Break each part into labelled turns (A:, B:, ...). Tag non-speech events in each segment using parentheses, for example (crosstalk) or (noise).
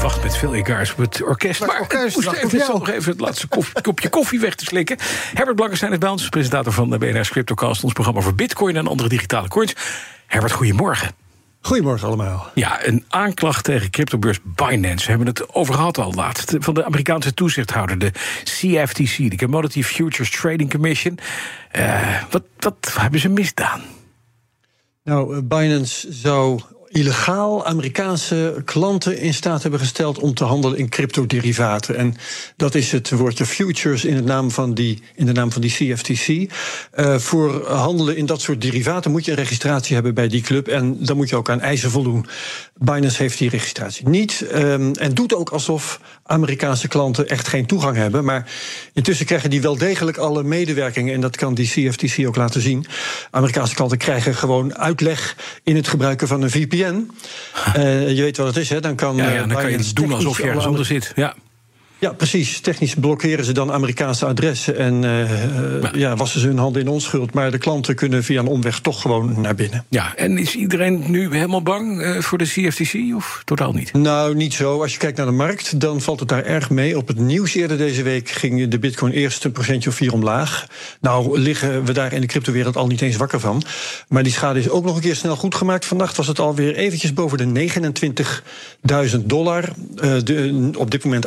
A: wacht met veel egaars op het orkest. Maar,
B: orkest,
A: ik moest even, nog even het laatste kof- (laughs) kopje koffie weg te slikken. Herbert Blankenstein is bij ons, presentator van de BNR's Cryptocast... ons programma voor bitcoin en andere digitale coins. Herbert, goedemorgen.
B: Goedemorgen allemaal.
A: Ja, een aanklacht tegen cryptobeurs Binance. We hebben het over gehad al laatst. Van de Amerikaanse toezichthouder, de CFTC... de Commodity Futures Trading Commission. Eh, wat, wat hebben ze misdaan?
B: Nou, eh, Binance zou illegaal Amerikaanse klanten in staat hebben gesteld om te handelen in cryptoderivaten. En dat is het woordje futures in, het naam van die, in de naam van die CFTC. Eh, voor handelen in dat soort derivaten moet je een registratie hebben bij die club. En dan moet je ook aan eisen voldoen. Binance heeft die registratie niet. ehm, en doet ook alsof Amerikaanse klanten echt geen toegang hebben. Maar intussen krijgen die wel degelijk alle medewerkingen. En dat kan die CFTC ook laten zien. Amerikaanse klanten krijgen gewoon uitleg in het gebruiken van een VPN. Eh, je weet wat het is, hè? Dan kan,
A: Ja,
B: eh,
A: ja, dan kan je doen alsof je ergens onder zit. Ja.
B: Ja, precies. Technisch blokkeren ze dan Amerikaanse adressen en eh, eh, ja. wassen ze hun handen in onschuld. Maar de klanten kunnen via een omweg toch gewoon naar binnen.
A: ja, en is iedereen nu helemaal bang eh, voor de CFTC of totaal niet?
B: Nou, niet zo. Als je kijkt naar de markt, dan valt het daar erg mee. Op het nieuws eerder deze week ging de bitcoin eerst een procentje of vier omlaag. Nou liggen we daar in de cryptowereld al niet eens wakker van. Maar die schade is ook nog een keer snel goed gemaakt. Vannacht was het alweer eventjes boven de 29.000 dollar. De, op dit moment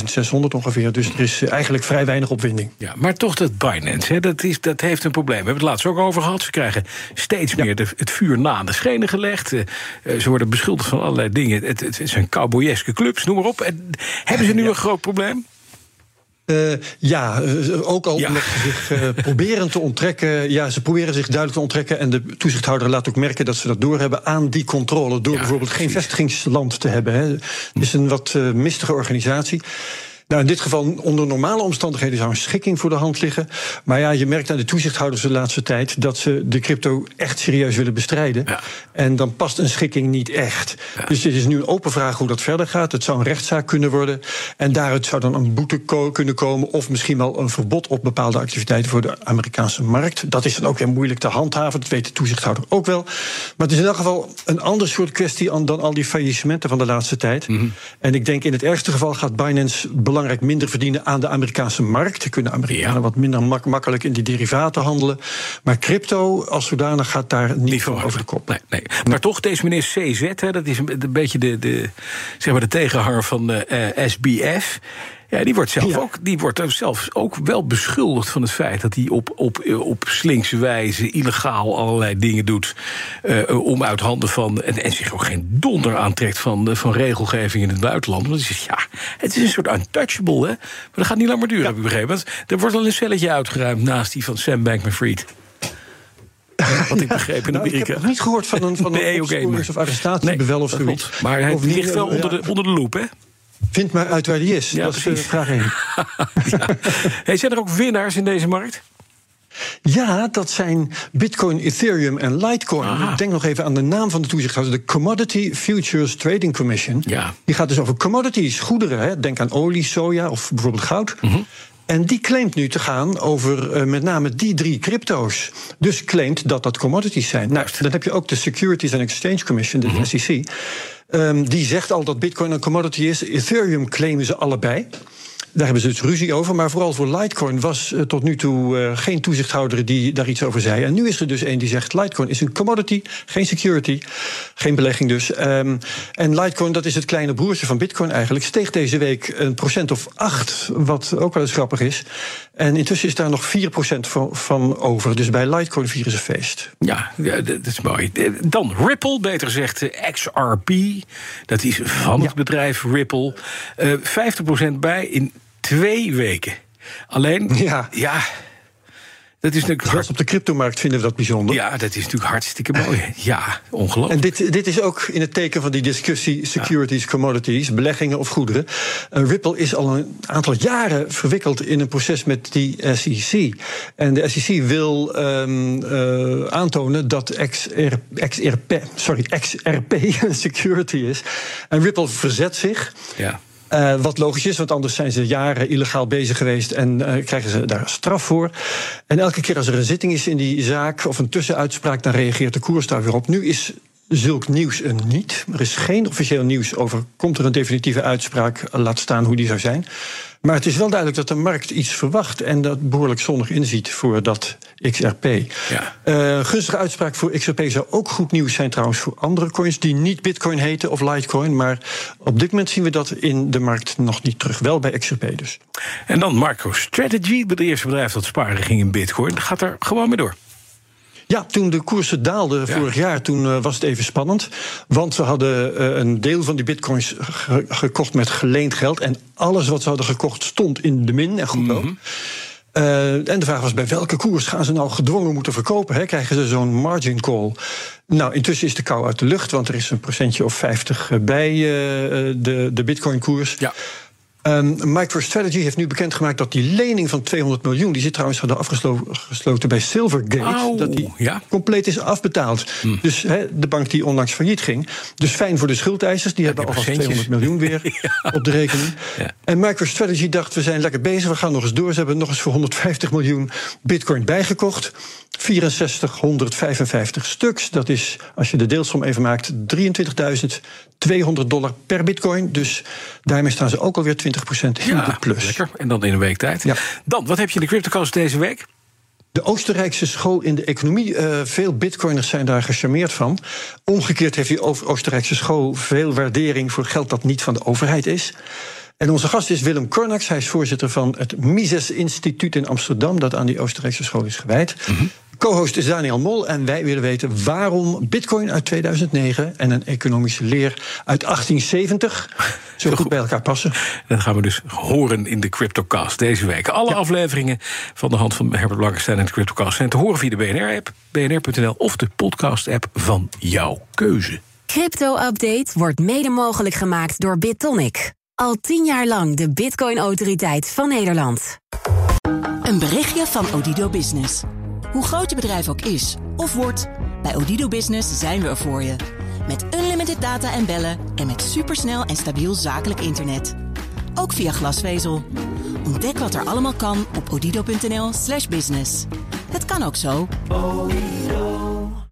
B: 28.600 ongeveer. Dus er is eigenlijk vrij weinig opwinding.
A: Ja, maar toch dat Binance, hè, dat, is, dat heeft een probleem. We hebben het laatst ook over gehad. Ze krijgen steeds meer de, het vuur na de schenen gelegd. Eh, eh, ze worden beschuldigd van allerlei dingen. Het, het, zijn cowboyeske clubs, noem maar op. En, hebben ze nu een groot probleem?
B: Eh, ja, eh, ook al
A: Ja.
B: omdat ze zich eh, proberen te onttrekken. Ja, ze proberen zich duidelijk te onttrekken. En de toezichthouder laat ook merken dat ze dat doorhebben aan die controle. Door
A: Ja,
B: bijvoorbeeld geen vestigingsland te hebben. Hè. Het is een wat mistige organisatie. Nou, in dit geval, onder normale omstandigheden zou een schikking voor de hand liggen. Maar ja, je merkt aan de toezichthouders de laatste tijd dat ze de crypto echt serieus willen bestrijden.
A: Ja.
B: En dan past een schikking niet echt. Dus dit is nu een open vraag hoe dat verder gaat. Het zou een rechtszaak kunnen worden. En daaruit zou dan een boete ko- kunnen komen. Of misschien wel een verbod op bepaalde activiteiten voor de Amerikaanse markt. Dat is dan ook weer moeilijk te handhaven. Dat weet de toezichthouder ook wel. Maar het is in elk geval een ander soort kwestie an- dan al die faillissementen van de laatste tijd. En ik denk in het ergste geval gaat Binance belangrijk minder verdienen aan de Amerikaanse markt. Er kunnen Amerikanen
A: Ja.
B: wat minder mak- makkelijk in die derivaten handelen. Maar crypto als zodanig gaat daar niet,
A: Niet
B: van over de kop.
A: Nee, nee. Maar toch, deze meneer CZ, hè, dat is een, beetje de, de, zeg maar de tegenhanger van eh, eh, SBF. Ja, die wordt, zelf
B: Ja.
A: ook, die wordt zelf ook wel beschuldigd van het feit dat hij op, op, eh, op slinkse wijze illegaal allerlei dingen doet. eh, om uit handen van. En, en zich ook geen donder aantrekt van, eh, van regelgeving in het buitenland. Want hij zegt, ja, het is een soort untouchable, hè? Maar dat gaat niet lang meer duren, heb ik begrepen. Want er wordt al een celletje uitgeruimd naast die van Sam Bankman-Fried. Wat ik begreep in
B: Nou, ik
A: Amerika.
B: heb nog niet gehoord van een, van (laughs) een
A: Nee, maar-
B: of arrestatiebevel of zoiets.
A: Maar hij ligt wel
B: eh,
A: onder de, onder de loep, hè?
B: Vind maar uit waar die is.
A: Ja,
B: dat is
A: precies.
B: eh, vraag 1. (laughs)
A: Hey, zijn er ook winnaars in deze markt?
B: Ja, dat zijn Bitcoin, Ethereum en Litecoin.
A: Aha.
B: Ik denk nog even aan de naam van de toezichthouder. De Commodity Futures Trading Commission.
A: Ja.
B: Die gaat dus over commodities, goederen. Hè. Denk aan olie, soja of bijvoorbeeld goud.
A: Mhm.
B: En die claimt nu te gaan over eh, met name die drie crypto's. Dus claimt dat dat commodities zijn. Nou, dan heb je ook de Securities and Exchange Commission, de
A: Mhm.
B: SEC. Ehm, die zegt al dat Bitcoin een commodity is. Ethereum claimen ze allebei. Daar hebben ze dus ruzie over. Maar vooral voor Litecoin was eh, tot nu toe eh, geen toezichthouder die daar iets over zei. En nu is er dus één die zegt: Litecoin is een commodity, geen security, geen belegging dus. Ehm, en Litecoin, dat is het kleine broertje van Bitcoin eigenlijk, steeg deze week een procent of acht, wat ook wel eens grappig is. En intussen is daar nog 4% van, van over. Dus bij Litecoin vieren ze feest.
A: Ja, ja, dat is mooi. Eh, Dan Ripple, beter gezegd XRP. Dat is van het bedrijf Ripple. Eh 50% bij in twee weken. Alleen, (laughs)
B: Ja.
A: ja Dat is natuurlijk
B: Zelfs op de cryptomarkt vinden we dat bijzonder.
A: Ja, dat is natuurlijk hartstikke mooi. (laughs) Ja, ongelooflijk.
B: En dit, dit is ook in het teken van die discussie securities, commodities, beleggingen of goederen. Uh, Ripple is al een aantal jaren verwikkeld in een proces met die SEC. En de SEC wil um, uh, aantonen dat XR, XRP, sorry, XRP een (laughs) security is. En Ripple verzet zich.
A: Ja.
B: Uh, wat logisch is, want anders zijn ze jaren illegaal bezig geweest en uh, krijgen ze daar straf voor. En elke keer als er een zitting is in die zaak of een tussenuitspraak, dan reageert de koers daar weer op. Nu is zulk nieuws er niet. Er is geen officieel nieuws over. Komt er een definitieve uitspraak? Laat staan hoe die zou zijn. Maar het is wel duidelijk dat de markt iets verwacht en dat behoorlijk zonnig inziet voor dat XRP.
A: Ja.
B: Uh, gunstige uitspraak voor XRP zou ook goed nieuws zijn trouwens voor andere coins die niet Bitcoin heten of Litecoin. Maar op dit moment zien we dat in de markt nog niet terug. Wel bij XRP dus.
A: En dan MicroStrategy, het eerste bedrijf dat sparen ging in Bitcoin. Gaat er gewoon mee door.
B: Ja, toen de koersen daalden ja. vorig jaar, toen uh, was het even spannend. Want we hadden uh, een deel van die bitcoins ge gekocht met geleend geld. En alles wat ze hadden gekocht stond in de min en goedkoop. Mm -hmm. Uh, en de vraag was bij welke koers gaan ze nou gedwongen moeten verkopen? Hè? Krijgen ze zo'n margin call? Nou, intussen is de kou uit de lucht, want er is een procentje of 50 bij de, de bitcoin-koers.
A: Ja.
B: Um, MicroStrategy heeft nu bekendgemaakt dat die lening van 200 miljoen, die zit trouwens hadden afgesloten bij Silvergate,
A: Au,
B: dat die
A: ja.
B: compleet is afbetaald.
A: Hm.
B: Dus he, de bank die onlangs failliet ging. Dus fijn voor de schuldeisers, die hebben alvast 200 miljoen (laughs) weer ja. op de rekening. En MicroStrategy dacht, we zijn lekker bezig, we gaan nog eens door. Ze hebben nog eens voor 150 miljoen bitcoin bijgekocht. 6455 stuks. Dat is, als je de deelsom even maakt, 23.200 dollar per bitcoin. Dus daarmee staan ze ook alweer 20% in
A: ja,
B: de plus.
A: Lekker. En dan in een week tijd.
B: Ja.
A: Dan, wat heb je in de CryptoCast deze week?
B: De Oostenrijkse school in de economie, uh, veel bitcoiners zijn daar gecharmeerd van. Omgekeerd heeft die Oostenrijkse school veel waardering voor geld dat niet van de overheid is. En onze gast is Willem Kornax. Hij is voorzitter van het Mises Instituut in Amsterdam, dat aan die Oostenrijkse school is gewijd.
A: Mm -hmm.
B: Co-host is Daniel Mol en wij willen weten waarom Bitcoin uit 2009 en een economische leer uit 1870 zo goed bij elkaar passen.
A: Dat gaan we dus horen in de CryptoCast deze week. Alle ja. afleveringen van de hand van Herbert Blankenstein en de CryptoCast zijn te horen via de BNR-app, bnr.nl of de podcast-app van jouw keuze.
C: Crypto-update wordt mede mogelijk gemaakt door BitTonic. Al tien jaar lang de Bitcoin-autoriteit van Nederland.
D: Een berichtje van Odido Business. Hoe groot je bedrijf ook is of wordt, bij Odido Business zijn we er voor je. Met unlimited data en bellen en met supersnel en stabiel zakelijk internet. Ook via glasvezel. Ontdek wat er allemaal kan op odido.nl/slash business. Het kan ook zo.